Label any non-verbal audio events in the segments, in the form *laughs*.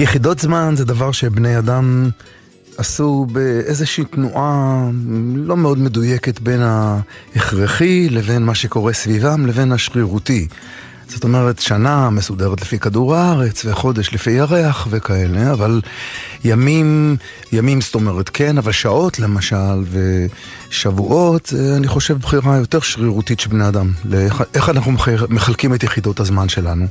יחידות זמן זה דבר שבני אדם עשו באיזושהי תנועה לא מאוד מדויקת בין ההכרחי לבין מה שקורה סביבם לבין השרירותי. זאת אומרת, שנה מסודרת לפי כדור הארץ, וחודש לפי ירח וכאלה, אבל ימים, ימים זאת אומרת כן, אבל שעות למשל, ושבועות, אני חושב בחירה יותר שרירותית של בני אדם, לאיך, איך אנחנו מחלקים את יחידות הזמן שלנו.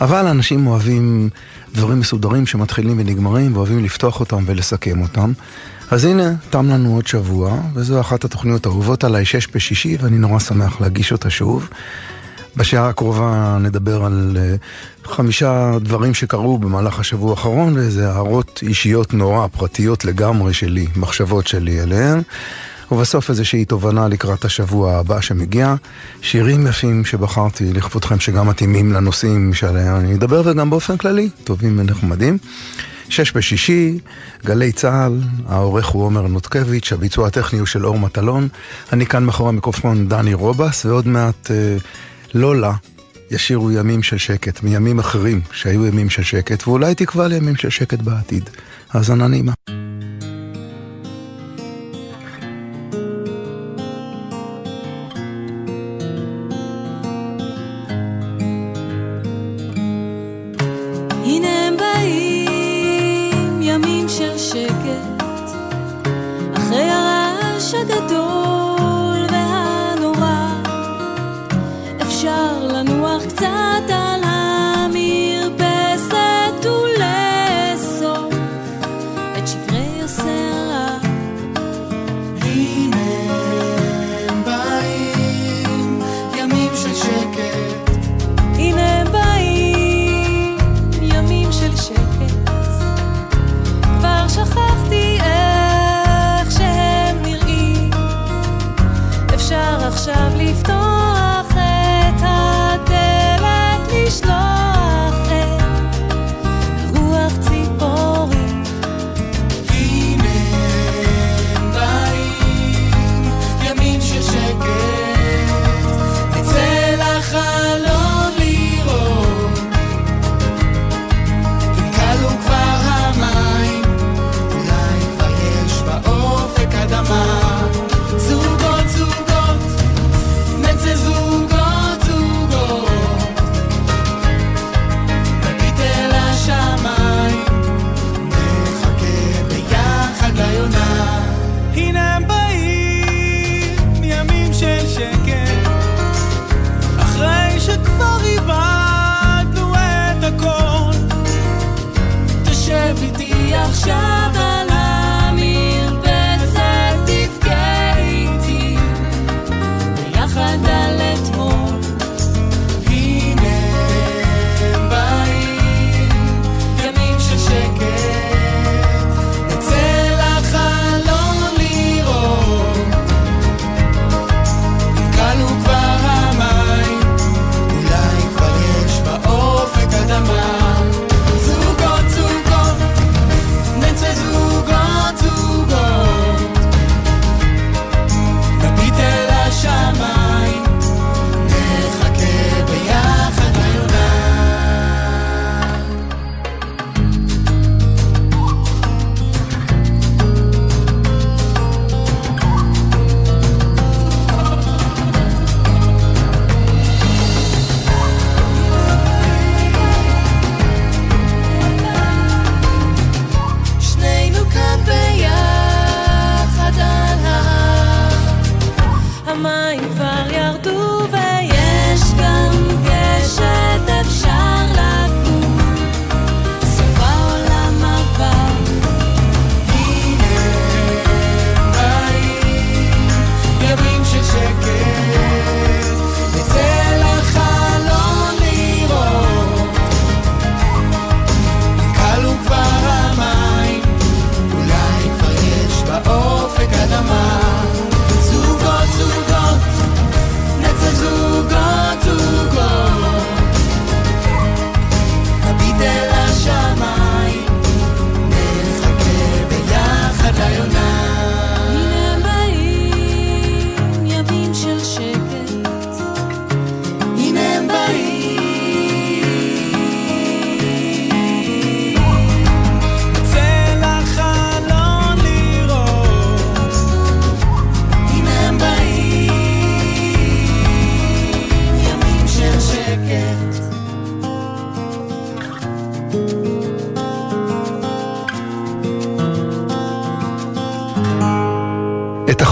אבל אנשים אוהבים דברים מסודרים שמתחילים ונגמרים, ואוהבים לפתוח אותם ולסכם אותם. אז הנה, תם לנו עוד שבוע, וזו אחת התוכניות האהובות עליי, שש בשישי, ואני נורא שמח להגיש אותה שוב. בשעה הקרובה נדבר על uh, חמישה דברים שקרו במהלך השבוע האחרון, ואיזה הערות אישיות נורא, פרטיות לגמרי שלי, מחשבות שלי אליהן. ובסוף איזושהי תובנה לקראת השבוע הבא שמגיע. שירים יפים שבחרתי לכבודכם שגם מתאימים לנושאים שעליהם אני אדבר, וגם באופן כללי, טובים ונחמדים. שש בשישי, גלי צה"ל, העורך הוא עומר נותקביץ', הביצוע הטכני הוא של אור מטלון. אני כאן מאחורי המיקרופון דני רובס, ועוד מעט אה, לולה ישירו ימים של שקט, מימים אחרים שהיו ימים של שקט, ואולי תקווה לימים של שקט בעתיד. האזנה נעימה.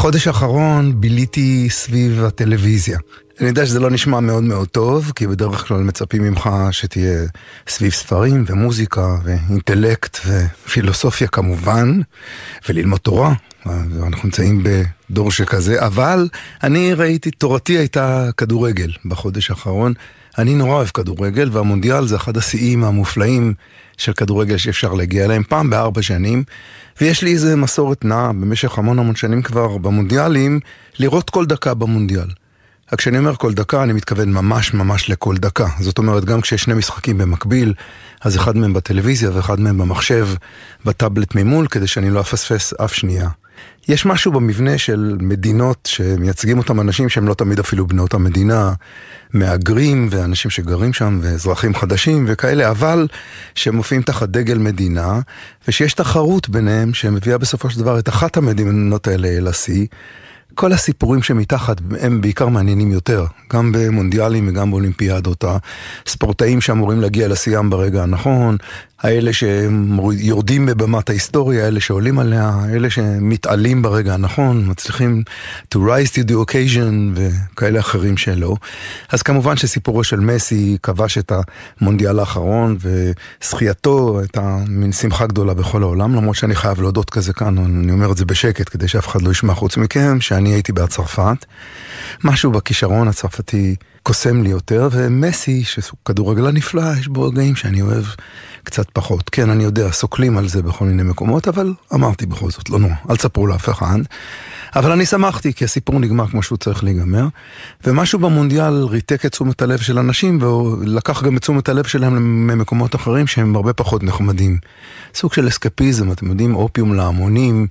את החודש האחרון ביליתי סביב הטלוויזיה. אני יודע שזה לא נשמע מאוד מאוד טוב, כי בדרך כלל מצפים ממך שתהיה סביב ספרים ומוזיקה ואינטלקט ופילוסופיה כמובן, וללמוד תורה. אנחנו נמצאים בדור שכזה, אבל אני ראיתי, תורתי הייתה כדורגל בחודש האחרון. אני נורא אוהב כדורגל, והמונדיאל זה אחד השיאים המופלאים של כדורגל שאפשר להגיע אליהם פעם בארבע שנים. ויש לי איזה מסורת נעה במשך המון המון שנים כבר במונדיאלים, לראות כל דקה במונדיאל. רק כשאני אומר כל דקה, אני מתכוון ממש ממש לכל דקה. זאת אומרת, גם כשיש שני משחקים במקביל, אז אחד מהם בטלוויזיה ואחד מהם במחשב, בטאבלט ממול, כדי שאני לא אפספס אף שנייה. יש משהו במבנה של מדינות שמייצגים אותם אנשים שהם לא תמיד אפילו בנות המדינה, מהגרים ואנשים שגרים שם ואזרחים חדשים וכאלה, אבל שמופיעים תחת דגל מדינה, ושיש תחרות ביניהם שמביאה בסופו של דבר את אחת המדינות האלה אל השיא. כל הסיפורים שמתחת הם בעיקר מעניינים יותר, גם במונדיאלים וגם באולימפיאדות. הספורטאים שאמורים להגיע לשיאם ברגע הנכון, האלה שיורדים בבמת ההיסטוריה, אלה שעולים עליה, אלה שמתעלים ברגע הנכון, מצליחים to rise to the occasion וכאלה אחרים שלא. אז כמובן שסיפורו של מסי כבש את המונדיאל האחרון וזכייתו הייתה מין שמחה גדולה בכל העולם, למרות שאני חייב להודות כזה כאן, אני אומר את זה בשקט כדי שאף אחד לא ישמע חוץ מכם, שאני הייתי בצרפת. משהו בכישרון הצרפתי קוסם לי יותר, ומסי, שהוא כדורגלן נפלא, יש בו רגעים שאני אוהב קצת פחות. כן, אני יודע, סוקלים על זה בכל מיני מקומות, אבל אמרתי בכל זאת, לא נורא, אל תספרו לאף אחד. אבל אני שמחתי, כי הסיפור נגמר כמו שהוא צריך להיגמר, ומשהו במונדיאל ריתק את תשומת הלב של אנשים, ולקח גם את תשומת הלב שלהם ממקומות אחרים שהם הרבה פחות נחמדים. סוג של אסקפיזם, אתם יודעים, אופיום להמונים,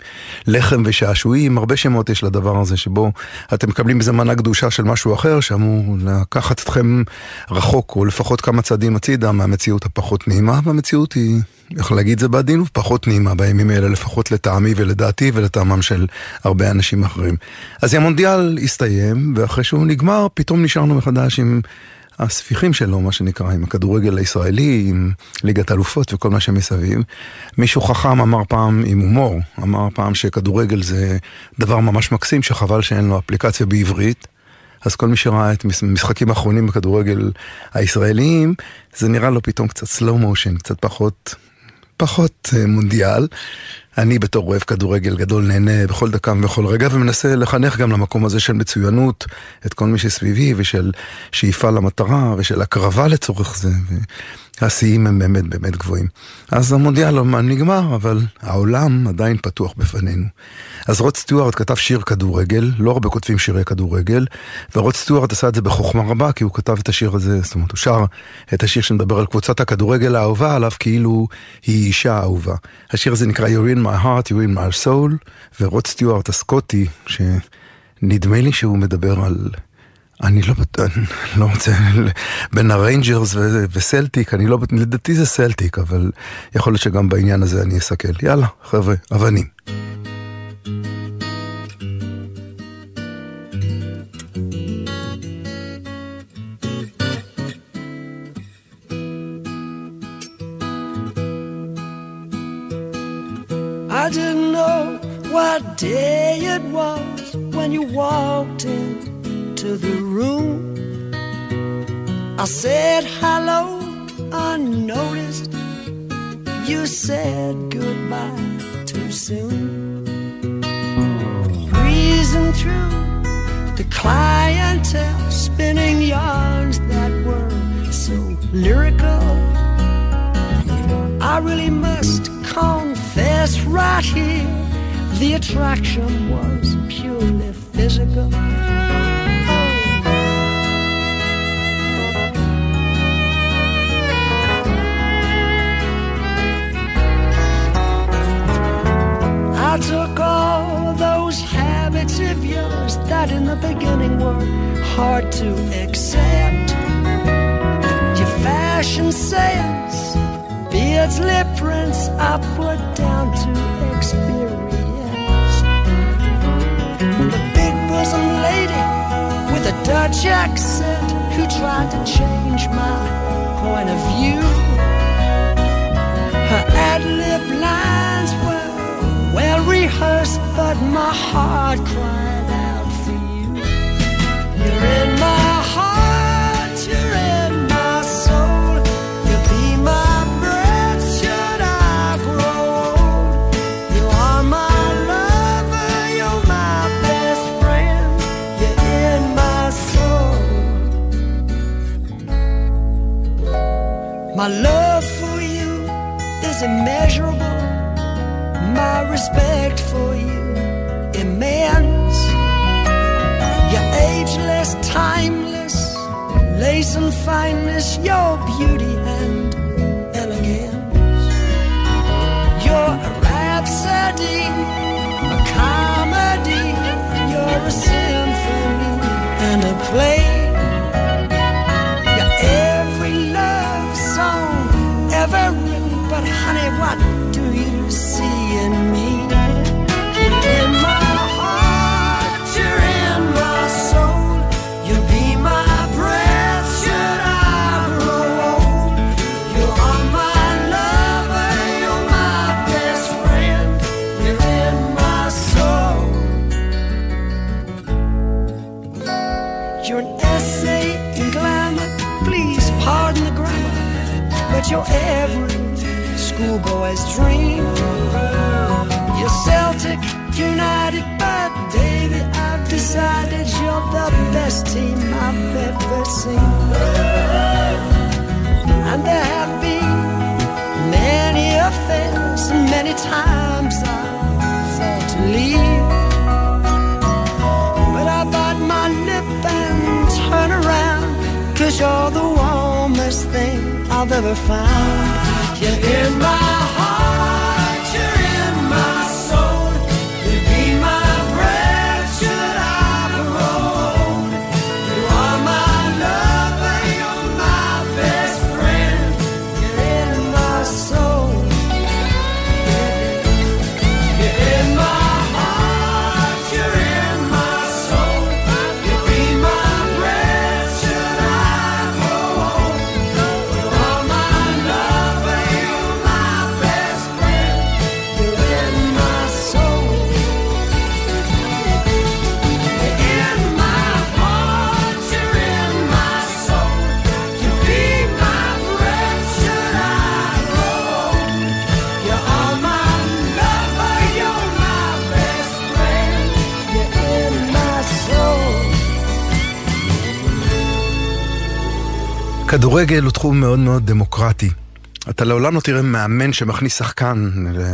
לחם ושעשועים, הרבה שמות יש לדבר הזה, שבו אתם מקבלים בזה מנה קדושה של משהו אחר, שאמור לקחת אתכם רחוק, או לפחות כמה צעדים הצידה מהמציאות הפחות נעימה, והמציאות היא... איך להגיד זה בעדינות, פחות נעימה בימים האלה, לפחות לטעמי ולדעתי ולטעמם של הרבה אנשים אחרים. אז המונדיאל הסתיים, ואחרי שהוא נגמר, פתאום נשארנו מחדש עם הספיחים שלו, מה שנקרא, עם הכדורגל הישראלי, עם ליגת אלופות וכל מה שמסביב. מישהו חכם אמר פעם, עם הומור, אמר פעם שכדורגל זה דבר ממש מקסים, שחבל שאין לו אפליקציה בעברית. אז כל מי שראה את המשחקים האחרונים בכדורגל הישראליים, זה נראה לו פתאום קצת slow motion, קצת פחות פחות אה, מונדיאל. אני בתור אוהב כדורגל גדול נהנה בכל דקה ובכל רגע ומנסה לחנך גם למקום הזה של מצוינות את כל מי שסביבי ושל שאיפה למטרה ושל הקרבה לצורך זה. השיאים הם באמת באמת גבוהים. אז המונדיאל לא נגמר, אבל העולם עדיין פתוח בפנינו. אז רוד סטיוארט כתב שיר כדורגל, לא הרבה כותבים שירי כדורגל, ורוד סטיוארט עשה את זה בחוכמה רבה, כי הוא כתב את השיר הזה, זאת אומרת, הוא שר את השיר שמדבר על קבוצת הכדורגל האהובה עליו, כאילו היא אישה אהובה. השיר הזה נקרא You're in my heart, You're in my soul, ורוד סטיוארט הסקוטי, שנדמה לי שהוא מדבר על... אני לא, לא רוצה, *laughs* בין הריינג'רס וסלטיק, אני לא, לדעתי זה סלטיק, אבל יכול להיות שגם בעניין הזה אני אסתכל. יאללה, חבר'ה, אבנים. I didn't know what day it was when you walked in into the room. I said hello unnoticed. You said goodbye too soon. Breezing through the clientele, spinning yarns that were so lyrical. I really must confess right here the attraction was purely physical. I took all those habits of yours that in the beginning were hard to accept. Your fashion sales, beards, lip prints, I put down to experience. The big bosom lady with a Dutch accent who tried to change my point of view. Her ad lib well rehearsed, but my heart cried out for you. You're in my heart, you're in my soul. You'll be my breath should I grow old. You are my lover, you're my best friend. You're in my soul. My love and fineness, your beauty many times I've thought to leave. But I bite my lip and turn around Cause you're the warmest thing I've ever found You're in my heart, כדורגל הוא תחום מאוד מאוד דמוקרטי. אתה לעולם לא תראה מאמן שמכניס שחקן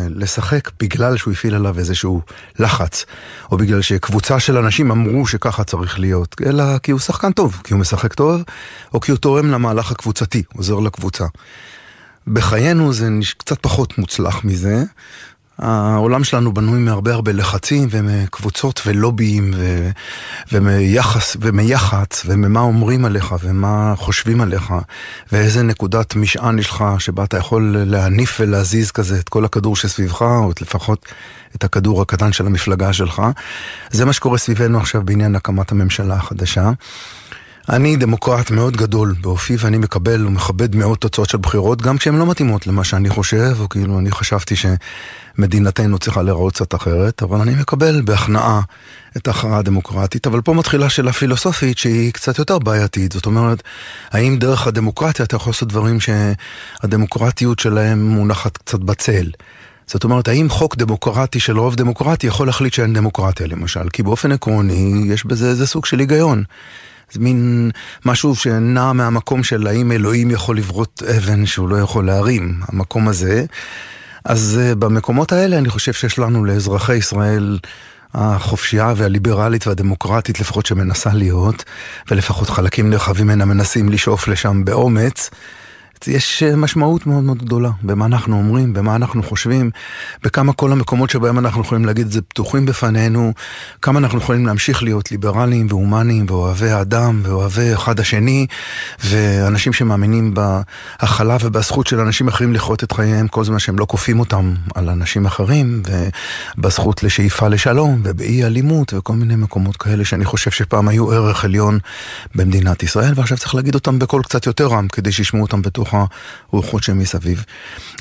לשחק בגלל שהוא הפעיל עליו איזשהו לחץ, או בגלל שקבוצה של אנשים אמרו שככה צריך להיות, אלא כי הוא שחקן טוב, כי הוא משחק טוב, או כי הוא תורם למהלך הקבוצתי, עוזר לקבוצה. בחיינו זה קצת פחות מוצלח מזה. העולם שלנו בנוי מהרבה הרבה לחצים ומקבוצות ולוביים ו... ומיחס ומיח"צ וממה אומרים עליך ומה חושבים עליך ואיזה נקודת משען יש לך שבה אתה יכול להניף ולהזיז כזה את כל הכדור שסביבך או לפחות את הכדור הקטן של המפלגה שלך. זה מה שקורה סביבנו עכשיו בעניין הקמת הממשלה החדשה. אני דמוקרט מאוד גדול באופי ואני מקבל ומכבד מאוד תוצאות של בחירות גם כשהן לא מתאימות למה שאני חושב או כאילו אני חשבתי שמדינתנו צריכה להיראות קצת אחרת אבל אני מקבל בהכנעה את ההכרעה הדמוקרטית אבל פה מתחילה שאלה פילוסופית שהיא קצת יותר בעייתית זאת אומרת האם דרך הדמוקרטיה אתה יכול לעשות דברים שהדמוקרטיות שלהם מונחת קצת בצל זאת אומרת, האם חוק דמוקרטי של רוב דמוקרטי יכול להחליט שאין דמוקרטיה למשל? כי באופן עקרוני יש בזה איזה סוג של היגיון. זה מין משהו שנע מהמקום של האם אלוהים יכול לברות אבן שהוא לא יכול להרים, המקום הזה. אז uh, במקומות האלה אני חושב שיש לנו לאזרחי ישראל החופשייה והליברלית והדמוקרטית, לפחות שמנסה להיות, ולפחות חלקים נרחבים ממנה מנסים לשאוף לשם באומץ. יש משמעות מאוד מאוד גדולה במה אנחנו אומרים, במה אנחנו חושבים, בכמה כל המקומות שבהם אנחנו יכולים להגיד את זה פתוחים בפנינו, כמה אנחנו יכולים להמשיך להיות ליברליים והומניים ואוהבי האדם ואוהבי אחד השני, ואנשים שמאמינים בהכלה ובזכות של אנשים אחרים לחיות את חייהם כל זמן שהם לא כופים אותם על אנשים אחרים, ובזכות לשאיפה לשלום ובאי אלימות וכל מיני מקומות כאלה שאני חושב שפעם היו ערך עליון במדינת ישראל, ועכשיו צריך להגיד אותם בקול קצת יותר רם כדי שישמעו אותם בתוך בתוך הרוחות שמסביב.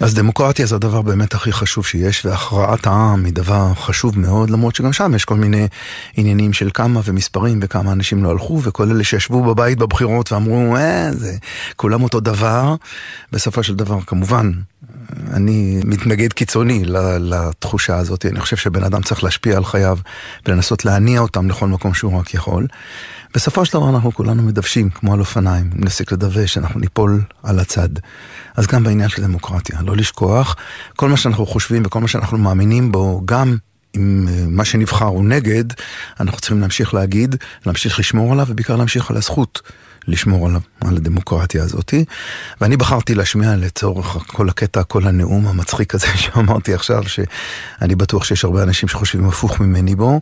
אז דמוקרטיה זה הדבר באמת הכי חשוב שיש, והכרעת העם היא דבר חשוב מאוד, למרות שגם שם יש כל מיני עניינים של כמה ומספרים וכמה אנשים לא הלכו, וכל אלה שישבו בבית בבחירות ואמרו, אה, זה כולם אותו דבר. בסופו של דבר, כמובן, אני מתנגד קיצוני לתחושה הזאת. אני חושב שבן אדם צריך להשפיע על חייו ולנסות להניע אותם לכל מקום שהוא רק יכול. בסופו של דבר אנחנו כולנו מדוושים, כמו על אופניים, אם נפסיק לדווש, אנחנו ניפול על הצד. אז גם בעניין של דמוקרטיה, לא לשכוח, כל מה שאנחנו חושבים וכל מה שאנחנו מאמינים בו, גם אם אה, מה שנבחר הוא נגד, אנחנו צריכים להמשיך להגיד, להמשיך לשמור עליו, ובעיקר להמשיך על הזכות לשמור עליו, על הדמוקרטיה הזאתי. ואני בחרתי להשמיע לצורך כל הקטע, כל הנאום המצחיק הזה *laughs* שאמרתי עכשיו, שאני בטוח שיש הרבה אנשים שחושבים הפוך ממני בו,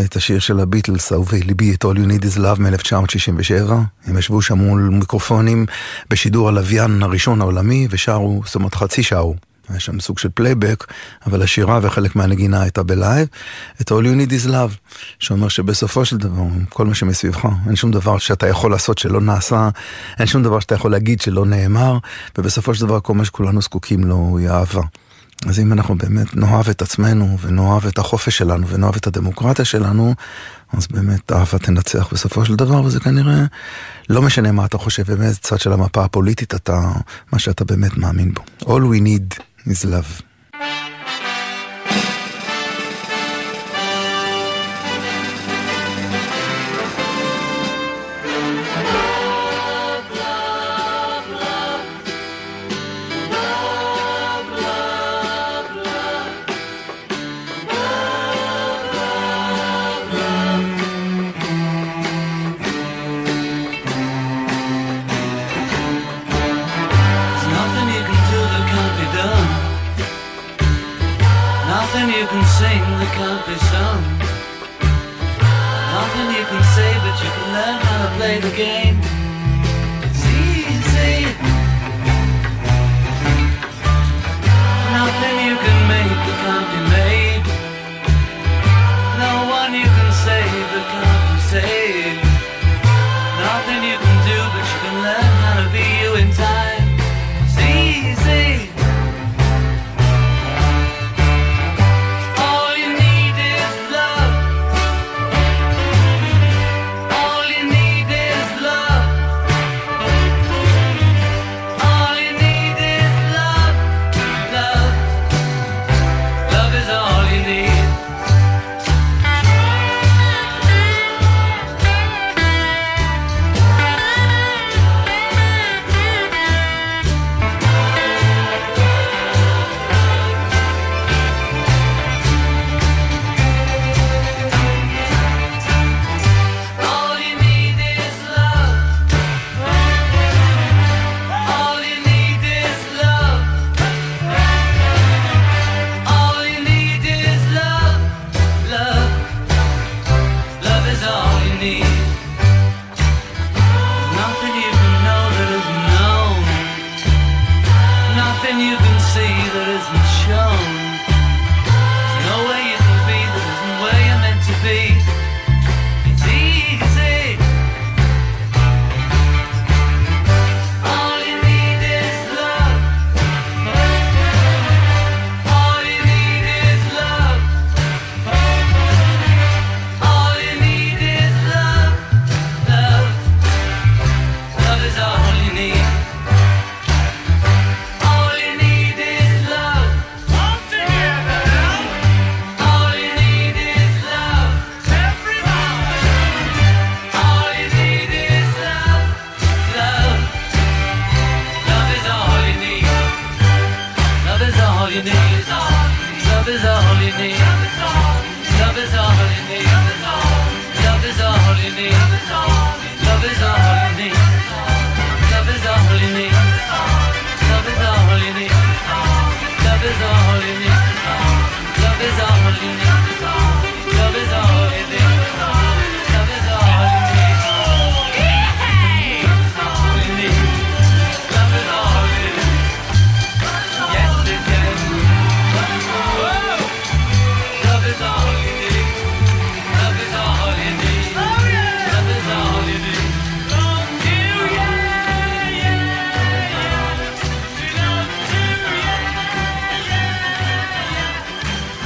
את השיר של הביטלס, אהובי ליבי, את All You Need Is Love מ-1967. הם ישבו שם מול מיקרופונים בשידור הלוויין הראשון העולמי, ושרו, זאת אומרת חצי שרו. היה שם סוג של פלייבק, אבל השירה וחלק מהנגינה הייתה ב live. את All You Need Is Love, שאומר שבסופו של דבר, כל מה שמסביבך, אין שום דבר שאתה יכול לעשות שלא נעשה, אין שום דבר שאתה יכול להגיד שלא נאמר, ובסופו של דבר כל מה שכולנו זקוקים לו הוא אהבה. אז אם אנחנו באמת נאהב את עצמנו, ונאהב את החופש שלנו, ונאהב את הדמוקרטיה שלנו, אז באמת אהבה תנצח בסופו של דבר, וזה כנראה לא משנה מה אתה חושב ובאיזה צד של המפה הפוליטית אתה, מה שאתה באמת מאמין בו. All we need is love.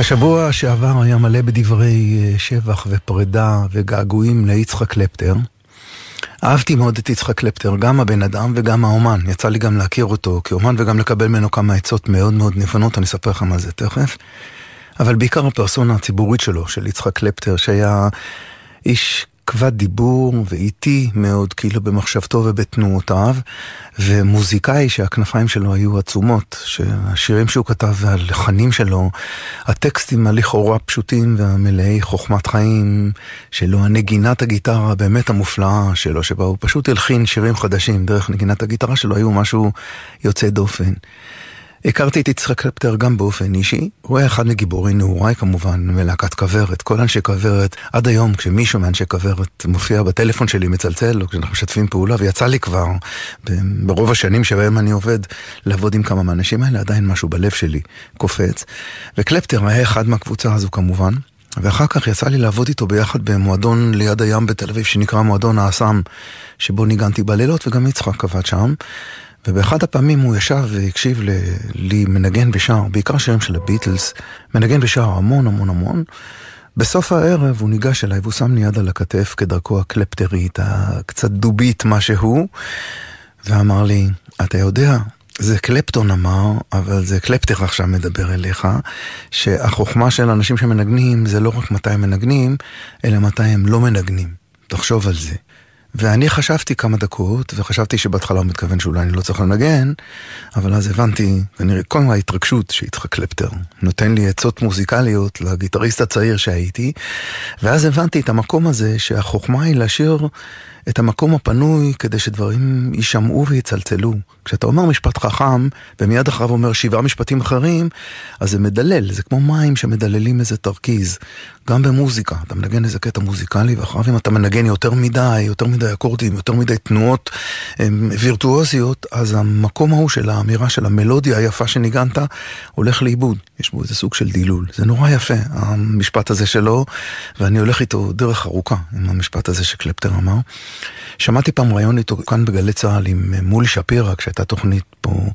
השבוע שעבר היה מלא בדברי אה, שבח ופרידה וגעגועים ליצחק קלפטר. אהבתי מאוד את יצחק קלפטר, גם הבן אדם וגם האומן. יצא לי גם להכיר אותו כאומן וגם לקבל ממנו כמה עצות מאוד מאוד נבונות, אני אספר לכם על זה תכף. אבל בעיקר הפרסונה הציבורית שלו, של יצחק קלפטר, שהיה איש כבד דיבור ואיטי מאוד, כאילו במחשבתו ובתנועותיו, ומוזיקאי שהכנפיים שלו היו עצומות, שהשירים שהוא כתב והלחנים שלו, הטקסטים הלכאורה פשוטים והמלאי חוכמת חיים שלו, הנגינת הגיטרה באמת המופלאה שלו, שבה הוא פשוט הלחין שירים חדשים דרך נגינת הגיטרה שלו, היו משהו יוצא דופן. הכרתי את יצחק קלפטר גם באופן אישי, הוא היה אחד מגיבורי נעוריי כמובן, מלהקת כוורת, כל אנשי כוורת, עד היום כשמישהו מאנשי כוורת מופיע בטלפון שלי מצלצל, או כשאנחנו משתפים פעולה, ויצא לי כבר, ברוב השנים שבהם אני עובד, לעבוד עם כמה מהאנשים האלה, עדיין משהו בלב שלי קופץ. וקלפטר היה אחד מהקבוצה הזו כמובן. ואחר כך יצא לי לעבוד איתו ביחד במועדון ליד הים בתל אביב שנקרא מועדון האסם, שבו ניגנתי בלילות וגם יצחק עבד שם. ובאחד הפעמים הוא ישב והקשיב לי מנגן ושר, בעיקר שירים של הביטלס, מנגן ושר המון המון המון. בסוף הערב הוא ניגש אליי והוא שם לי יד על הכתף כדרכו הקלפטרית, הקצת דובית משהו, ואמר לי, אתה יודע, זה קלפטון אמר, אבל זה קלפטר עכשיו מדבר אליך, שהחוכמה של אנשים שמנגנים זה לא רק מתי הם מנגנים, אלא מתי הם לא מנגנים. תחשוב על זה. ואני חשבתי כמה דקות, וחשבתי שבהתחלה הוא מתכוון שאולי אני לא צריך לנגן, אבל אז הבנתי, כנראה כל ההתרגשות שיצחק קלפטר נותן לי עצות מוזיקליות לגיטריסט הצעיר שהייתי, ואז הבנתי את המקום הזה שהחוכמה היא להשאיר את המקום הפנוי כדי שדברים יישמעו ויצלצלו. כשאתה אומר משפט חכם, ומיד אחריו אומר שבעה משפטים אחרים, אז זה מדלל, זה כמו מים שמדללים איזה תרכיז. גם במוזיקה, אתה מנגן איזה קטע מוזיקלי, ואחריו אם אתה מנגן יותר מדי, יותר מדי אקורדים, יותר מדי תנועות וירטואוזיות, אז המקום ההוא של האמירה של המלודיה היפה שניגנת, הולך לאיבוד. יש בו איזה סוג של דילול. זה נורא יפה, המשפט הזה שלו, ואני הולך איתו דרך ארוכה, עם המשפט הזה שקלפטר אמר. שמעתי פעם ראיון איתו כאן בגלי צה"ל עם מולי שפירא, כשהייתה תוכנית פה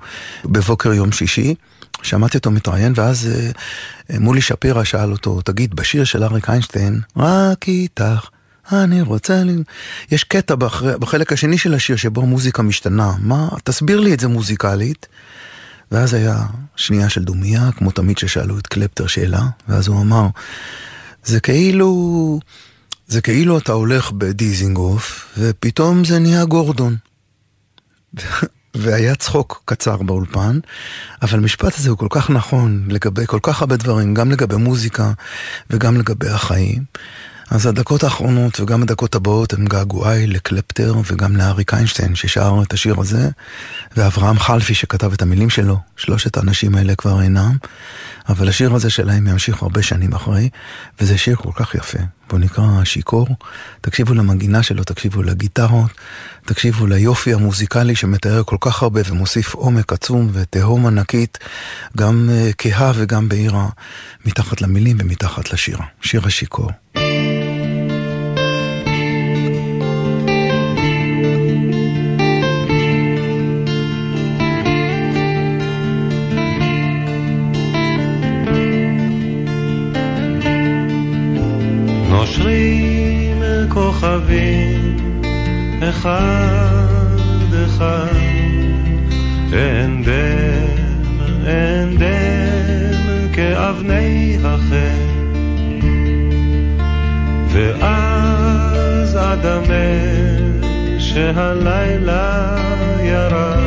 בבוקר יום שישי. שמעתי אותו מתראיין, ואז אה, מולי שפירא שאל אותו, תגיד, בשיר של אריק איינשטיין, רק איתך. אני רוצה ל... יש קטע. בחלק השני של השיר שבו המוזיקה משתנה. מה? תסביר לי את זה מוזיקלית. ואז היה שנייה של דומייה, כמו תמיד ששאלו את קלפטר שאלה, ואז הוא אמר, זה כאילו... זה כאילו אתה הולך בדיזינגוף, ופתאום זה נהיה גורדון. והיה צחוק קצר באולפן, אבל המשפט הזה הוא כל כך נכון לגבי כל כך הרבה דברים, גם לגבי מוזיקה וגם לגבי החיים. אז הדקות האחרונות וגם הדקות הבאות הם געגועי לקלפטר וגם לאריק איינשטיין ששר את השיר הזה, ואברהם חלפי שכתב את המילים שלו, שלושת האנשים האלה כבר אינם, אבל השיר הזה שלהם ימשיך הרבה שנים אחרי, וזה שיר כל כך יפה. בוא נקרא שיכור, תקשיבו למנגינה שלו, תקשיבו לגיטרות, תקשיבו ליופי המוזיקלי שמתאר כל כך הרבה ומוסיף עומק עצום ותהום ענקית, גם uh, כהה וגם בהירה, מתחת למילים ומתחת לשירה. שיר השיכור. נושרים כוכבים אחד אחד. אין דם, אין דם כאבני החן. ואז אדמה שהלילה ירד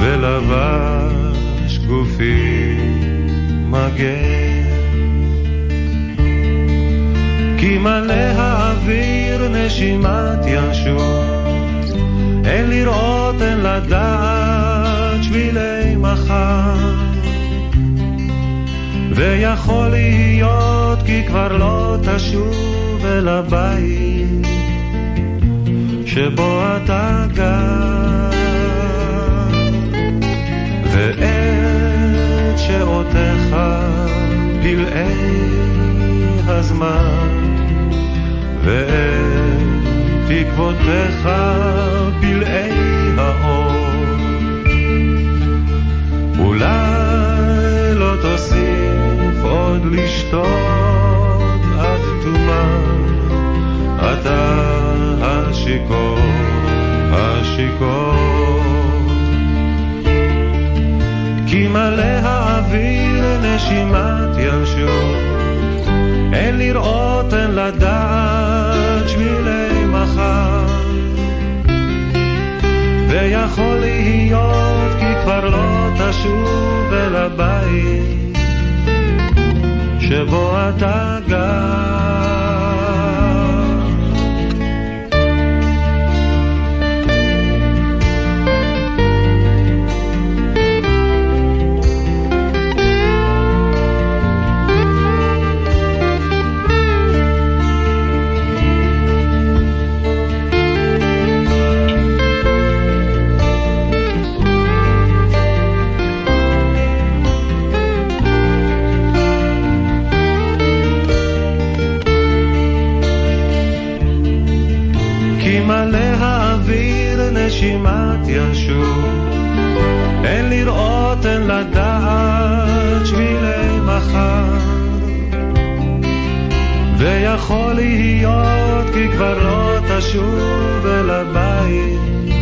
ולבש גופי מגן. כי מלא האוויר נשימת ינשוף, אין לראות, אין לדעת שבילי מחר. ויכול להיות כי כבר לא תשוב אל הבית שבו אתה גר. ואת שעותיך פלאי הזמן ואת תקוותיך פלאי האור. אולי לא תוסיף עוד לשתות עד תומה, אתה השיכור, השיכור. כי מלא האוויר נשימת ינשור, אין לראות, אין לדעת ויכול להיות כי כבר לא תשוב אל הבית שבו אתה גר. ויכול להיות כי כבר לא תשוב אל הבית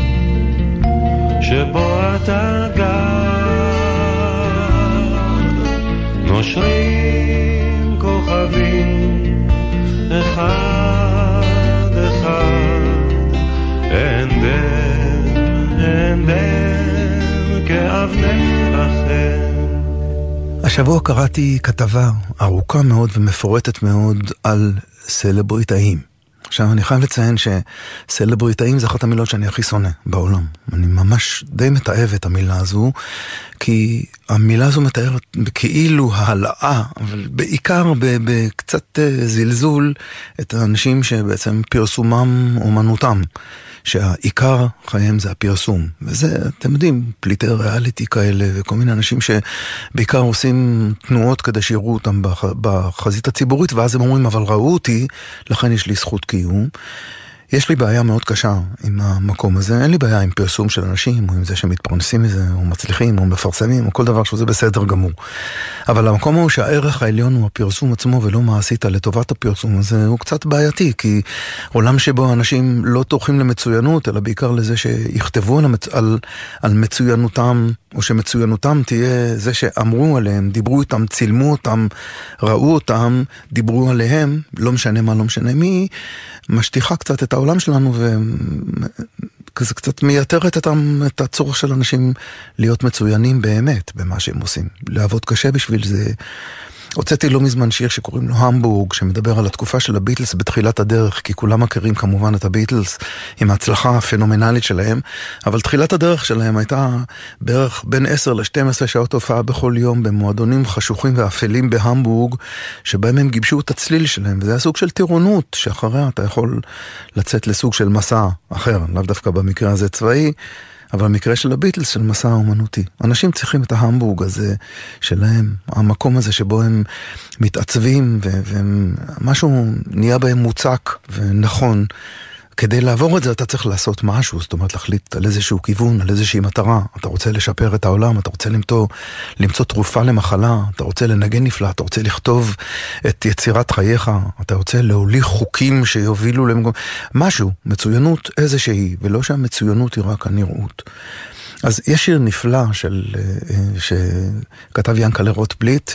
שבו אתה גר. נושרים כוכבים אחד אחד אין דרך השבוע קראתי כתבה ארוכה מאוד ומפורטת מאוד על סלבריטאים. עכשיו, אני חייב לציין שסלבריטאים זה אחת המילות שאני הכי שונא בעולם. אני ממש די מתעב את המילה הזו, כי המילה הזו מתארת כאילו העלאה, אבל בעיקר בקצת אה, זלזול, את האנשים שבעצם פרסומם אומנותם. שהעיקר חייהם זה הפרסום. וזה, אתם יודעים, פליטי ריאליטי כאלה, וכל מיני אנשים שבעיקר עושים תנועות כדי שיראו אותם בחזית הציבורית, ואז הם אומרים, אבל ראו אותי, לכן יש לי זכות קיום. יש לי בעיה מאוד קשה עם המקום הזה, אין לי בעיה עם פרסום של אנשים, או עם זה שמתפרנסים מזה, או מצליחים, או מפרסמים, או כל דבר שזה בסדר גמור. אבל המקום הוא שהערך העליון הוא הפרסום עצמו, ולא מה עשית לטובת הפרסום הזה, הוא קצת בעייתי, כי עולם שבו אנשים לא טורחים למצוינות, אלא בעיקר לזה שיכתבו על, המצ... על, על מצוינותם, או שמצוינותם תהיה זה שאמרו עליהם, דיברו איתם, צילמו אותם, ראו אותם, דיברו עליהם, לא משנה מה, לא משנה מי, משטיחה קצת את העולם שלנו וכזה קצת מייתרת את, הצורך של אנשים להיות מצוינים באמת במה שהם עושים. לעבוד קשה בשביל זה. הוצאתי לא מזמן שיר שקוראים לו המבורג, שמדבר על התקופה של הביטלס בתחילת הדרך, כי כולם מכירים כמובן את הביטלס עם ההצלחה הפנומנלית שלהם, אבל תחילת הדרך שלהם הייתה בערך בין 10 ל-12 שעות הופעה בכל יום במועדונים חשוכים ואפלים בהמבורג, שבהם הם גיבשו את הצליל שלהם, וזה היה סוג של טירונות, שאחריה אתה יכול לצאת לסוג של מסע אחר, לאו דווקא במקרה הזה צבאי. אבל במקרה של הביטלס, של מסע האומנותי. אנשים צריכים את ההמבורג הזה שלהם, המקום הזה שבו הם מתעצבים, ומשהו נהיה בהם מוצק ונכון. כדי לעבור את זה אתה צריך לעשות משהו, זאת אומרת להחליט על איזשהו כיוון, על איזושהי מטרה. אתה רוצה לשפר את העולם, אתה רוצה למצוא, למצוא תרופה למחלה, אתה רוצה לנגן נפלא, אתה רוצה לכתוב את יצירת חייך, אתה רוצה להוליך חוקים שיובילו למקום... משהו, מצוינות איזושהי, ולא שהמצוינות היא רק הנראות. אז יש שיר נפלא של, אה, שכתב ינקלה רוטבליט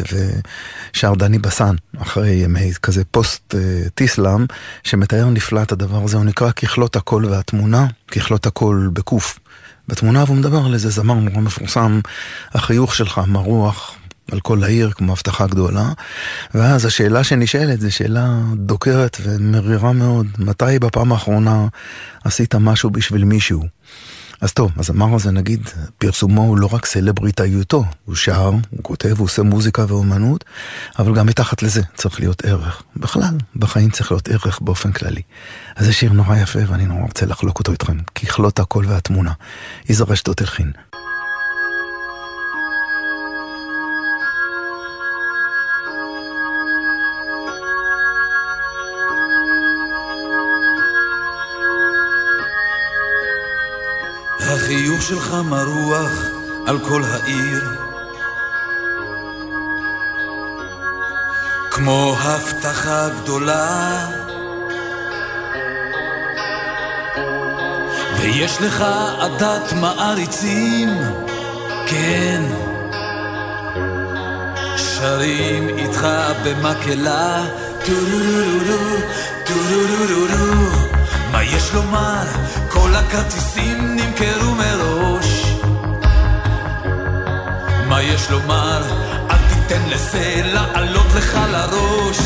ושר דני בסן, אחרי ימי כזה פוסט טיסלאם, שמתאר נפלא את הדבר הזה, הוא נקרא ככלות הקול והתמונה, ככלות הקול בקוף. בתמונה הוא מדבר על איזה זמר נורא מפורסם, החיוך שלך מרוח על כל העיר כמו הבטחה גדולה, ואז השאלה שנשאלת זו שאלה דוקרת ומרירה מאוד, מתי בפעם האחרונה עשית משהו בשביל מישהו? אז טוב, הזמר הזה נגיד, פרסומו הוא לא רק סלבריטאיותו, הוא שר, הוא כותב, הוא עושה מוזיקה ואומנות, אבל גם מתחת לזה צריך להיות ערך. בכלל, בחיים צריך להיות ערך באופן כללי. אז זה שיר נורא יפה ואני נורא רוצה לחלוק אותו איתכם, ככלות הקול והתמונה. יזהר אשדות הלחין. החיוך שלך מרוח על כל העיר. כמו הבטחה גדולה. ויש לך עדת מעריצים, כן. שרים איתך במקהלה. טו-רו-רו-רו, טו-רו-רו-רו מה יש לומר? כל הכרטיסים נמכרו מראש מה יש לומר? אל תיתן לזה לעלות לך לראש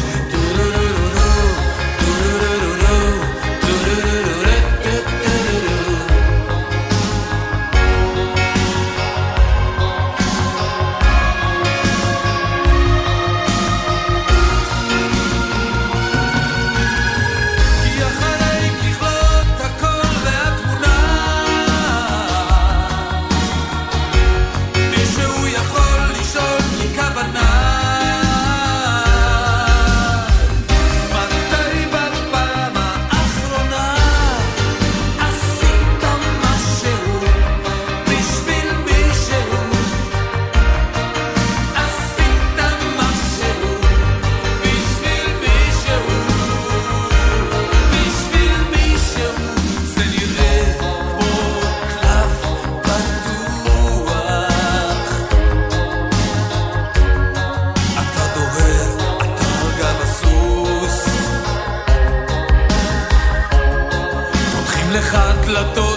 פותחים לך דלתות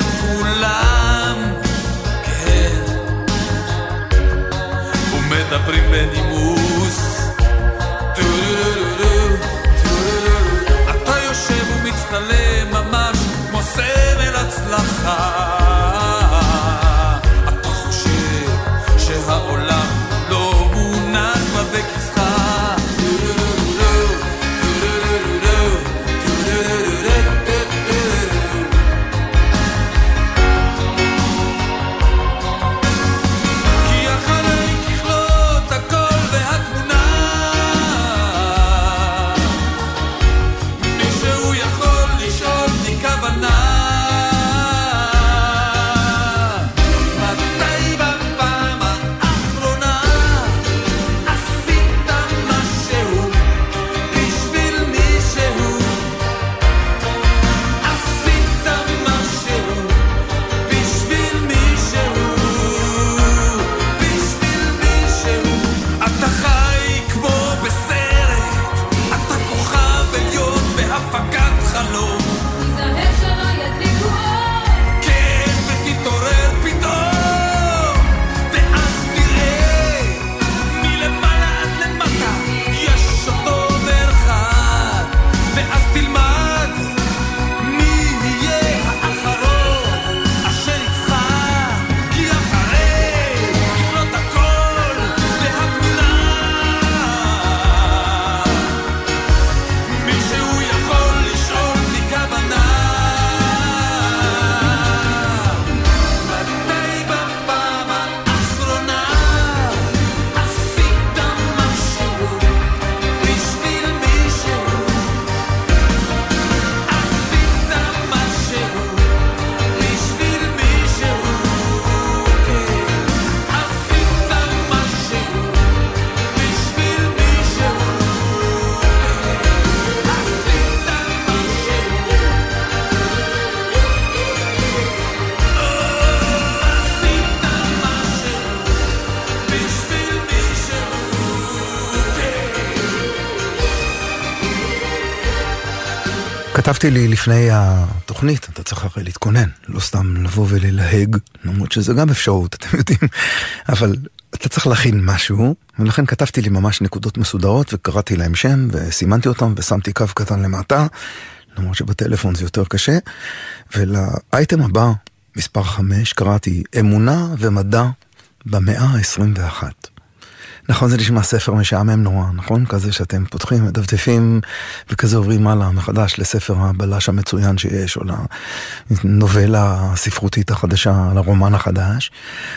כתבתי לי לפני התוכנית, אתה צריך הרי להתכונן, לא סתם לבוא וללהג, למרות שזה גם אפשרות, אתם יודעים, אבל אתה צריך להכין משהו, ולכן כתבתי לי ממש נקודות מסודרות, וקראתי להם שם, וסימנתי אותם, ושמתי קו קטן למטה, למרות שבטלפון זה יותר קשה, ולאייטם הבא, מספר 5, קראתי אמונה ומדע במאה ה-21. נכון, זה נשמע ספר משעמם נורא, נכון? כזה שאתם פותחים, מדפדפים, וכזה עוברים הלאה מחדש לספר הבלש המצוין שיש, או לנובלה הספרותית החדשה, לרומן החדש.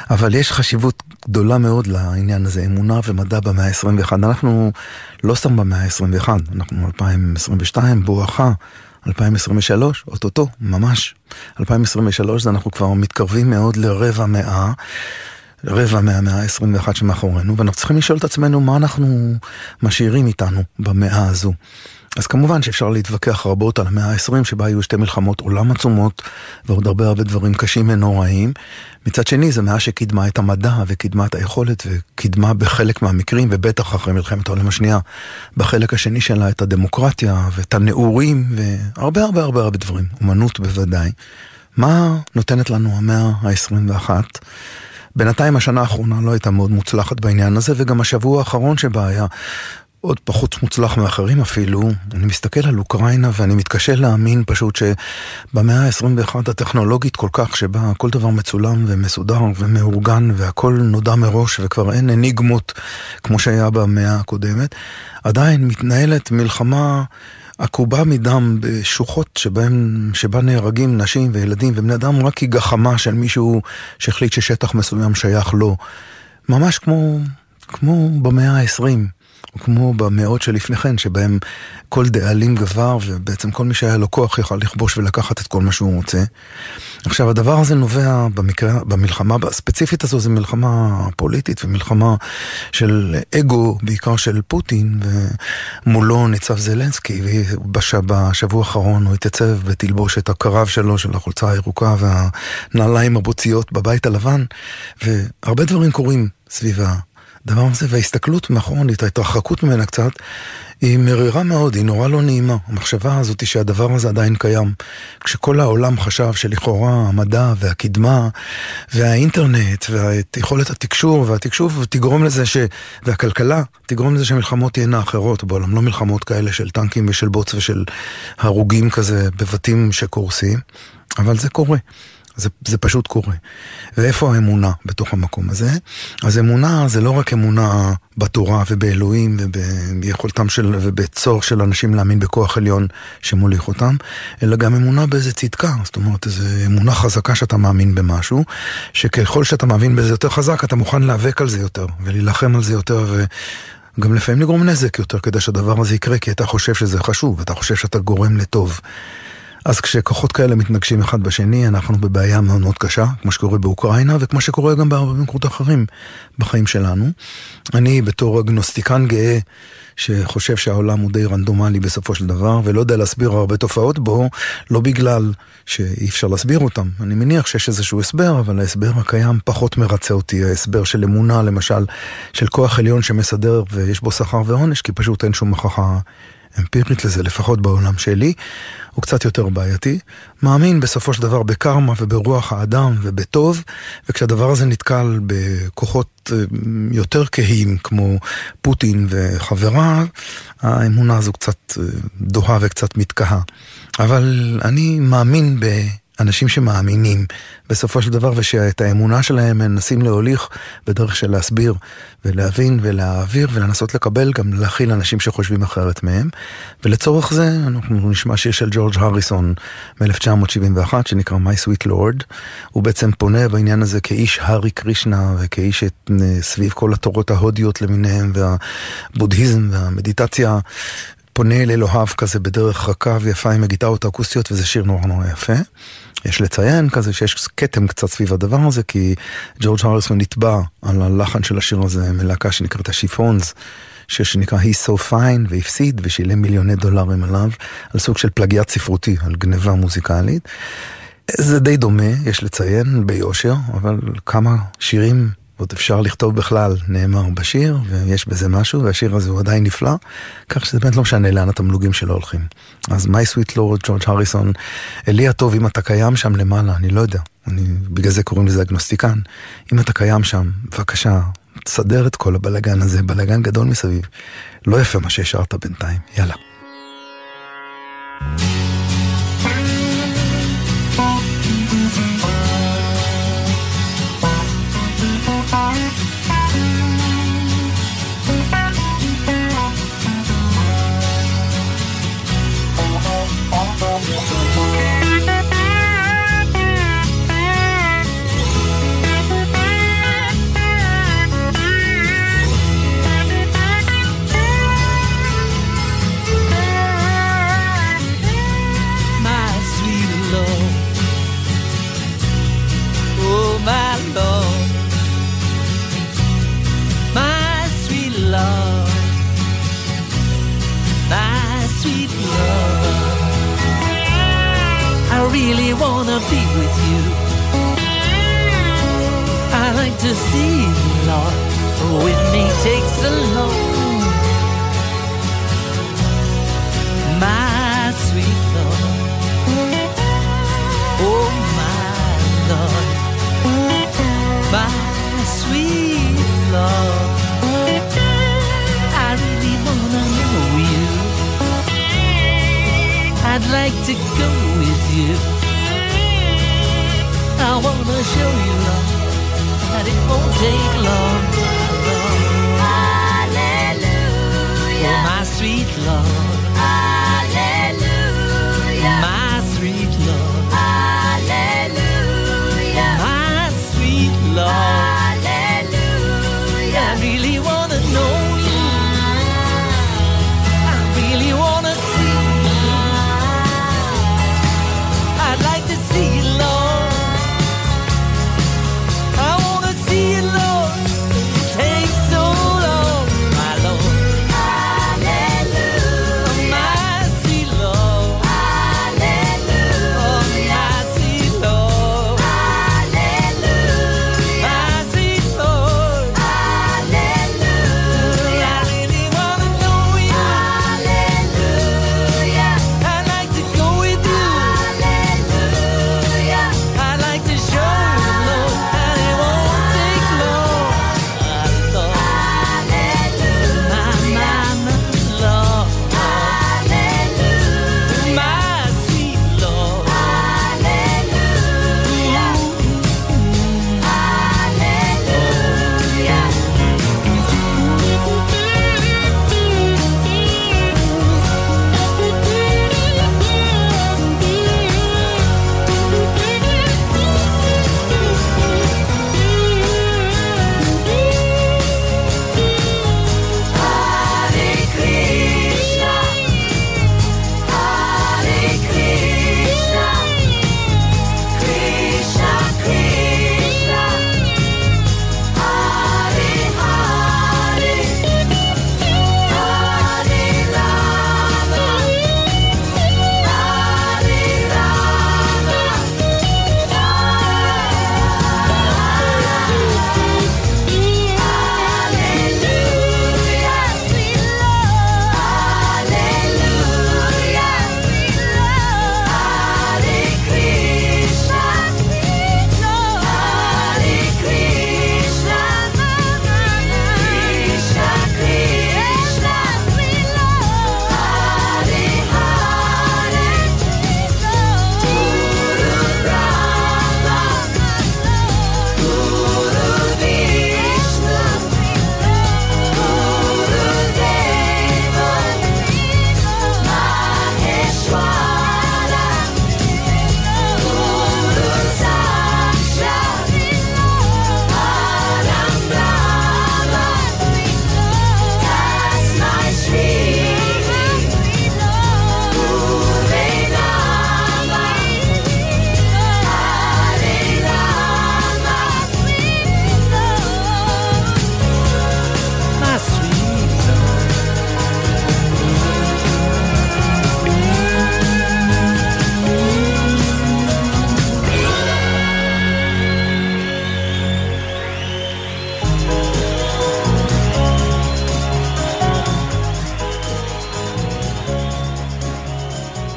אבל יש חשיבות גדולה מאוד לעניין הזה, אמונה ומדע במאה ה-21. אנחנו לא סתם במאה ה-21, אנחנו 2022, בואכה. 2023, אוטוטו, ממש. 2023 זה אנחנו כבר מתקרבים מאוד לרבע מאה, רבע מהמאה ה-21 שמאחורינו, ואנחנו צריכים לשאול את עצמנו מה אנחנו משאירים איתנו במאה הזו. אז כמובן שאפשר להתווכח רבות על המאה ה-20 שבה היו שתי מלחמות עולם עצומות ועוד הרבה הרבה דברים קשים ונוראים. מצד שני זו מאה שקידמה את המדע וקידמה את היכולת וקידמה בחלק מהמקרים ובטח אחרי מלחמת העולם השנייה בחלק השני שלה את הדמוקרטיה ואת הנעורים והרבה הרבה הרבה הרבה דברים, אומנות בוודאי. מה נותנת לנו המאה ה-21? בינתיים השנה האחרונה לא הייתה מאוד מוצלחת בעניין הזה וגם השבוע האחרון שבה היה עוד פחות מוצלח מאחרים אפילו, אני מסתכל על אוקראינה ואני מתקשה להאמין פשוט שבמאה ה-21 הטכנולוגית כל כך, שבה כל דבר מצולם ומסודר ומאורגן והכל נודע מראש וכבר אין אניגמות כמו שהיה במאה הקודמת, עדיין מתנהלת מלחמה עקובה מדם בשוחות שבהם, שבה נהרגים נשים וילדים ובני אדם רק כי גחמה של מישהו שהחליט ששטח מסוים שייך לו. ממש כמו, כמו במאה העשרים. כמו במאות שלפני כן, שבהם כל דאלים גבר, ובעצם כל מי שהיה לו כוח יכל לכבוש ולקחת את כל מה שהוא רוצה. עכשיו, הדבר הזה נובע במקרה, במלחמה הספציפית הזו, זו מלחמה פוליטית ומלחמה של אגו, בעיקר של פוטין, ומולו ניצב זלנסקי, ובשבוע האחרון הוא התייצב בתלבושת הקרב שלו, של החולצה הירוקה והנעליים הבוציות בבית הלבן, והרבה דברים קורים סביב הדבר הזה, וההסתכלות מאחורנית, ההתרחקות ממנה קצת, היא מרירה מאוד, היא נורא לא נעימה. המחשבה הזאת היא שהדבר הזה עדיין קיים. כשכל העולם חשב שלכאורה המדע והקדמה והאינטרנט ויכולת התקשור והתקשוב תגרום לזה ש... והכלכלה תגרום לזה שהמלחמות תהיינה אחרות בעולם, לא מלחמות כאלה של טנקים ושל בוץ ושל הרוגים כזה בבתים שקורסים, אבל זה קורה. זה, זה פשוט קורה. ואיפה האמונה בתוך המקום הזה? אז אמונה זה לא רק אמונה בתורה ובאלוהים וביכולתם של, ובצורך של אנשים להאמין בכוח עליון שמוליך אותם, אלא גם אמונה באיזה צדקה, זאת אומרת איזו אמונה חזקה שאתה מאמין במשהו, שככל שאתה מאמין בזה יותר חזק, אתה מוכן להיאבק על זה יותר, ולהילחם על זה יותר, ו... גם לפעמים לגרום נזק יותר כדי שהדבר הזה יקרה, כי אתה חושב שזה חשוב, אתה חושב שאתה גורם לטוב. אז כשכוחות כאלה מתנגשים אחד בשני, אנחנו בבעיה מאוד מאוד קשה, כמו שקורה באוקראינה, וכמו שקורה גם בהרבה מקומות אחרים בחיים שלנו. אני בתור אגנוסטיקן גאה, שחושב שהעולם הוא די רנדומלי בסופו של דבר, ולא יודע להסביר הרבה תופעות בו, לא בגלל שאי אפשר להסביר אותם. אני מניח שיש איזשהו הסבר, אבל ההסבר הקיים פחות מרצה אותי. ההסבר של אמונה, למשל, של כוח עליון שמסדר ויש בו שכר ועונש, כי פשוט אין שום הוכחה אמפירית לזה, לפחות בעולם שלי, הוא קצת יותר בעייתי. מאמין בסופו של דבר בקרמה וברוח האדם ובטוב, וכשהדבר הזה נתקל בכוחות אה, יותר כהים כמו פוטין וחבריו, האמונה הזו קצת אה, דוהה וקצת מתקהה. אבל אני מאמין ב... אנשים שמאמינים בסופו של דבר ושאת האמונה שלהם מנסים להוליך בדרך של להסביר ולהבין ולהעביר ולנסות לקבל גם להכיל אנשים שחושבים אחרת מהם ולצורך זה אנחנו נשמע שיר של ג'ורג' הריסון מ-1971 שנקרא My Sweet Lord הוא בעצם פונה בעניין הזה כאיש הארי קרישנה וכאיש את, סביב כל התורות ההודיות למיניהם והבודהיזם והמדיטציה פונה אל אלוהיו כזה בדרך רכה ויפה עם הגיטרות האקוסטיות וזה שיר נורא נורא יפה. יש לציין כזה שיש כתם קצת סביב הדבר הזה, כי ג'ורג' הריסון נתבע על הלחן של השיר הזה מלהקה שנקראת השיפונס. שיר שנקרא He's So Fine והפסיד ושילם מיליוני דולרים עליו על סוג של פלגיאט ספרותי, על גניבה מוזיקלית. זה די דומה, יש לציין, ביושר, אבל כמה שירים עוד אפשר לכתוב בכלל, נאמר בשיר, ויש בזה משהו, והשיר הזה הוא עדיין נפלא, כך שזה באמת לא משנה לאן התמלוגים שלו הולכים. אז My Sweet Lord, ג'ורג' הריסון, אלי הטוב, אם אתה קיים שם למעלה, אני לא יודע, אני, בגלל זה קוראים לזה אגנוסטיקן, אם אתה קיים שם, בבקשה, תסדר את כל הבלגן הזה, בלגן גדול מסביב. לא יפה מה שהשארת בינתיים, יאללה. really to go with you. I wanna show you, love, that it won't take long. Hallelujah. Oh, my sweet Lord.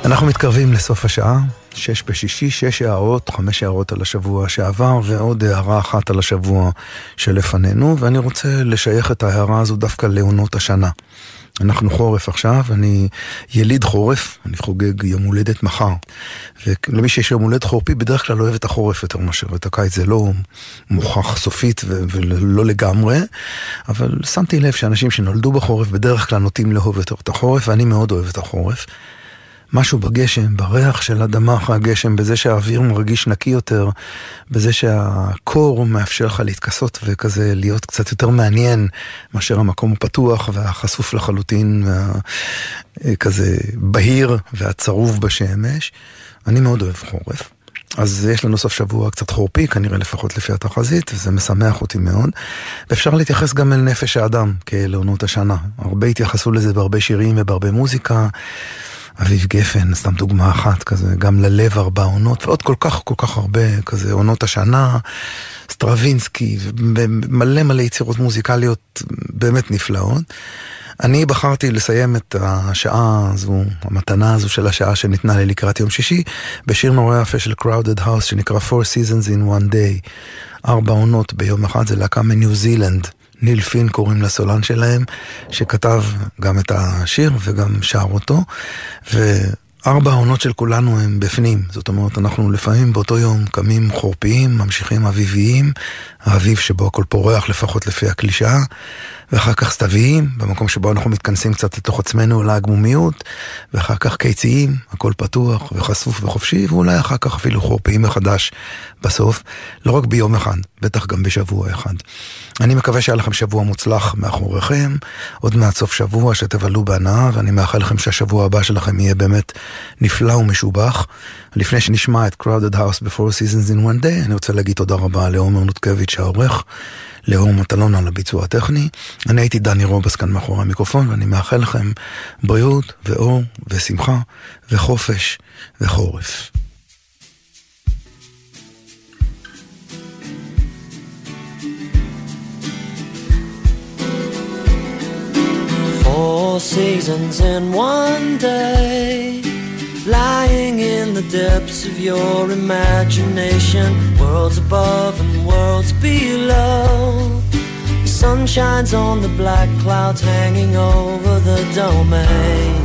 אנחנו מתקרבים לסוף השעה, שש בשישי, שש הערות, חמש הערות על השבוע שעבר ועוד הערה אחת על השבוע שלפנינו, ואני רוצה לשייך את ההערה הזו דווקא לעונות השנה. אנחנו חורף עכשיו, אני יליד חורף, אני חוגג יום הולדת מחר. ולמי שיש יום הולדת חורפי, בדרך כלל אוהב את החורף יותר מאשר את הקיץ, זה לא מוכח סופית ו- ולא לגמרי, אבל שמתי לב שאנשים שנולדו בחורף בדרך כלל נוטים לאהוב יותר את החורף, ואני מאוד אוהב את החורף. משהו בגשם, בריח של אדמה אחרי הגשם, בזה שהאוויר מרגיש נקי יותר, בזה שהקור מאפשר לך להתכסות וכזה להיות קצת יותר מעניין מאשר המקום הפתוח והחשוף לחלוטין, וה- כזה בהיר והצרוב בשמש. אני מאוד אוהב חורף. אז יש לנו סוף שבוע קצת חורפי, כנראה לפחות לפי התחזית, וזה משמח אותי מאוד. ואפשר להתייחס גם אל נפש האדם כאל עונות השנה. הרבה התייחסו לזה בהרבה שירים ובהרבה מוזיקה. אביב גפן, סתם דוגמה אחת כזה, גם ללב ארבע עונות, ועוד כל כך כל כך הרבה כזה עונות השנה, סטרווינסקי, ומלא מלא יצירות מוזיקליות באמת נפלאות. אני בחרתי לסיים את השעה הזו, המתנה הזו של השעה שניתנה לי לקראת יום שישי, בשיר נורא יפה של Crowded House שנקרא Four Seasons in One Day. ארבע עונות ביום אחד, זה להקה מניו זילנד. ניל פין קוראים לסולן שלהם, שכתב גם את השיר וגם שר אותו. וארבע העונות של כולנו הם בפנים. זאת אומרת, אנחנו לפעמים באותו יום קמים חורפיים, ממשיכים אביביים, האביב שבו הכל פורח לפחות לפי הקלישאה. ואחר כך סתוויים, במקום שבו אנחנו מתכנסים קצת לתוך עצמנו לעגמומיות, ואחר כך קיציים, הכל פתוח וחשוף וחופשי, ואולי אחר כך אפילו חורפיים מחדש בסוף, לא רק ביום אחד, בטח גם בשבוע אחד. אני מקווה שהיה לכם שבוע מוצלח מאחוריכם, עוד מעט סוף שבוע שתבלו בהנאה, ואני מאחל לכם שהשבוע הבא שלכם יהיה באמת נפלא ומשובח. לפני שנשמע את Crowded House Before Seasons in One Day, אני רוצה להגיד תודה רבה לעומר נותקביץ' העורך. לאור מטלון על הביצוע הטכני. אני הייתי דני רובס כאן מאחורי המיקרופון, ואני מאחל לכם בריאות ואור ושמחה וחופש וחורף. Four seasons in one day, lying in the depths of your imagination, worlds above and worlds below. The sun shines on the black clouds hanging over the domain.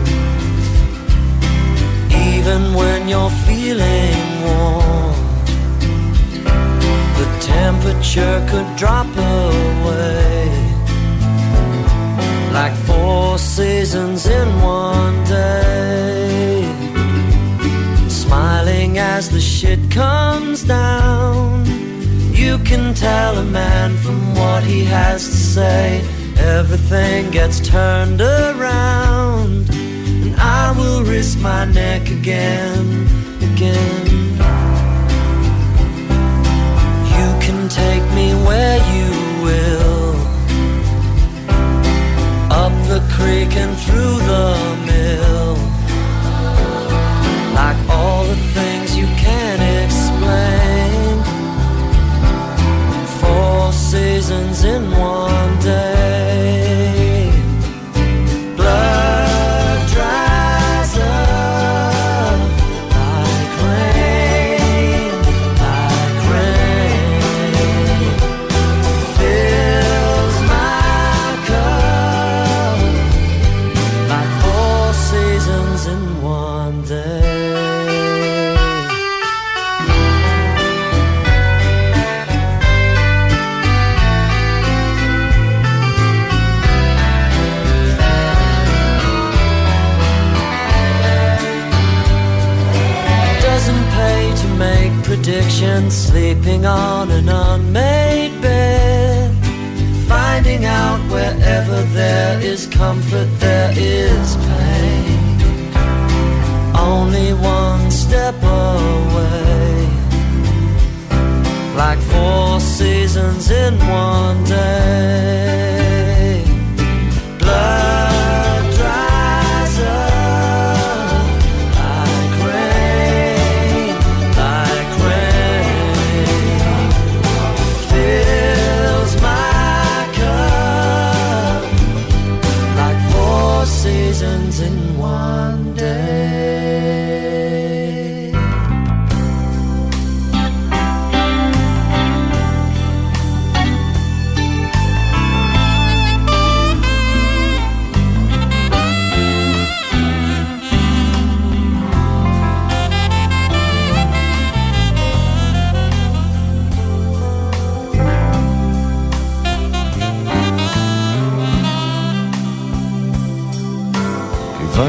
Even when you're feeling warm, the temperature could drop away like four seasons in one day. As the shit comes down. You can tell a man from what he has to say. Everything gets turned around. And I will risk my neck again, again. You can take me where you will up the creek and through the mill.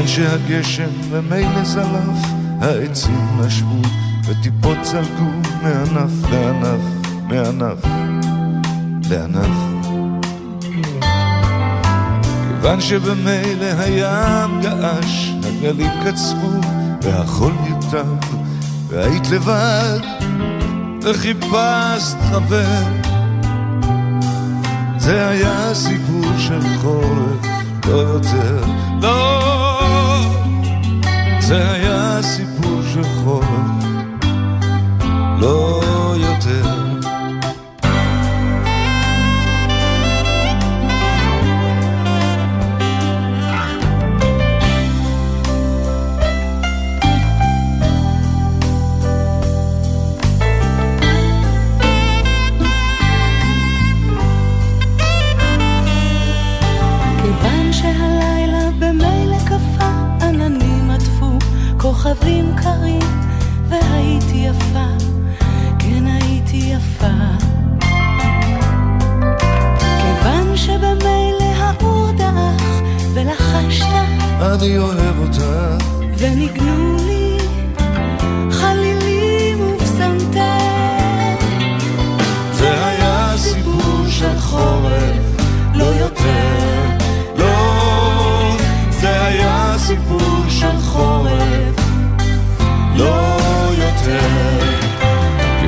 שהגשם ממילא זלף, העצים נשבו וטיפות זלגו מענף לענף, מענף לענף. כיוון שבמילא הים געש, הגלים קצבו והחול נרטב, והיית לבד וחיפשת חבר. זה היה סיפור של חורף, לא יותר, לא. זה היה סיפור של חורף, לא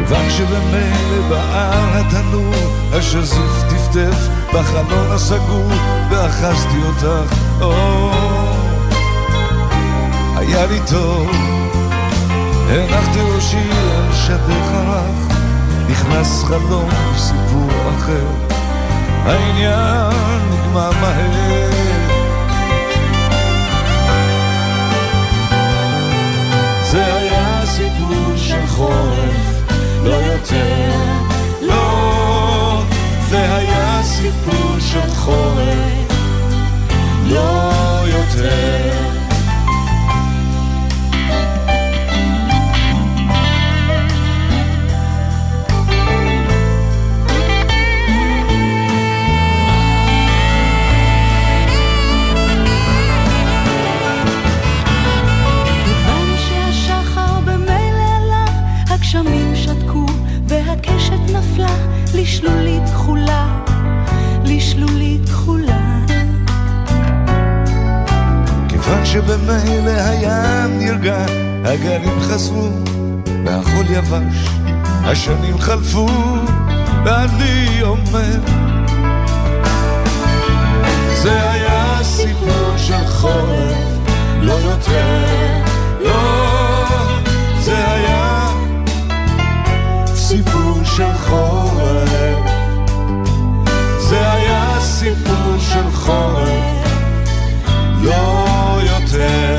כיוון שבמילא בער התנור, השזוף טפטף בחלון הסגור, ואחזתי אותך, או, היה לי טוב. הנחתי ראשי על שדך רך, נכנס חלום סיפור אחר, העניין נגמר מהר. זה היה סיפור של חורף, לא יותר. לא, זה היה סיפור של חורף, לא יותר. נפלה לשלולית כחולה, לשלולית כחולה. כיוון שבמילא הים נרגע, הגלים חזרו, והחול יבש, השנים חלפו, ואני אומר, זה היה סיפור של חורף, לא יותר, לא, זה היה של חורף, זה היה סיפור של חורף. לא יותר.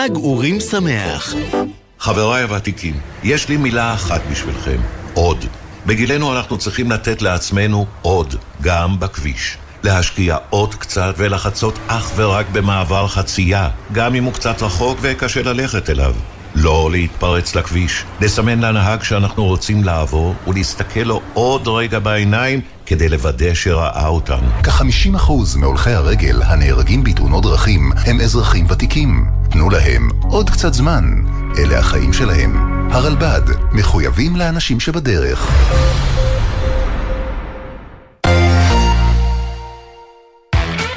חג אורים שמח. חבריי הוותיקים, יש לי מילה אחת בשבילכם, עוד. בגילנו אנחנו צריכים לתת לעצמנו עוד, גם בכביש. להשקיע עוד קצת ולחצות אך ורק במעבר חצייה, גם אם הוא קצת רחוק וקשה ללכת אליו. לא להתפרץ לכביש, לסמן לנהג שאנחנו רוצים לעבור ולהסתכל לו עוד רגע בעיניים כדי לוודא שראה אותנו. כ-50% מהולכי הרגל הנהרגים בתאונות דרכים הם אזרחים ותיקים. תנו להם עוד קצת זמן. אלה החיים שלהם. הרלב"ד, מחויבים לאנשים שבדרך.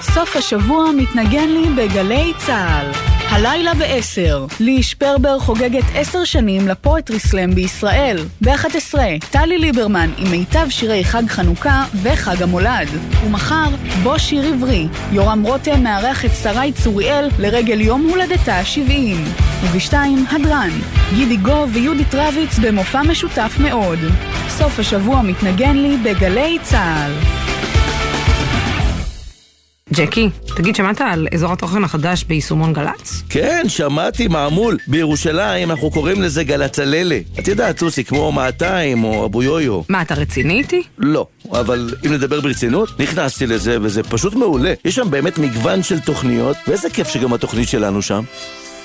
סוף השבוע מתנגן לי בגלי צה"ל. הלילה ב-10, לי שפרבר חוגגת 10 שנים לפואטרי סלאם בישראל. ב-11, טלי ליברמן עם מיטב שירי חג חנוכה וחג המולד. ומחר, בוא שיר עברי. יורם רותם מארח את שרי צוריאל לרגל יום הולדתה ה-70. וב-2, הדרן. גידי גו ויהודית רביץ במופע משותף מאוד. סוף השבוע מתנגן לי בגלי צה"ל. ג'קי, תגיד, שמעת על אזור התוכן החדש ביישומון גל"צ? כן, שמעתי מעמול. בירושלים אנחנו קוראים לזה גלצללה. את יודעת, לוסי, כמו 200 או אבו יויו. מה, אתה רציני איתי? לא, אבל אם נדבר ברצינות, נכנסתי לזה וזה פשוט מעולה. יש שם באמת מגוון של תוכניות, ואיזה כיף שגם התוכנית שלנו שם.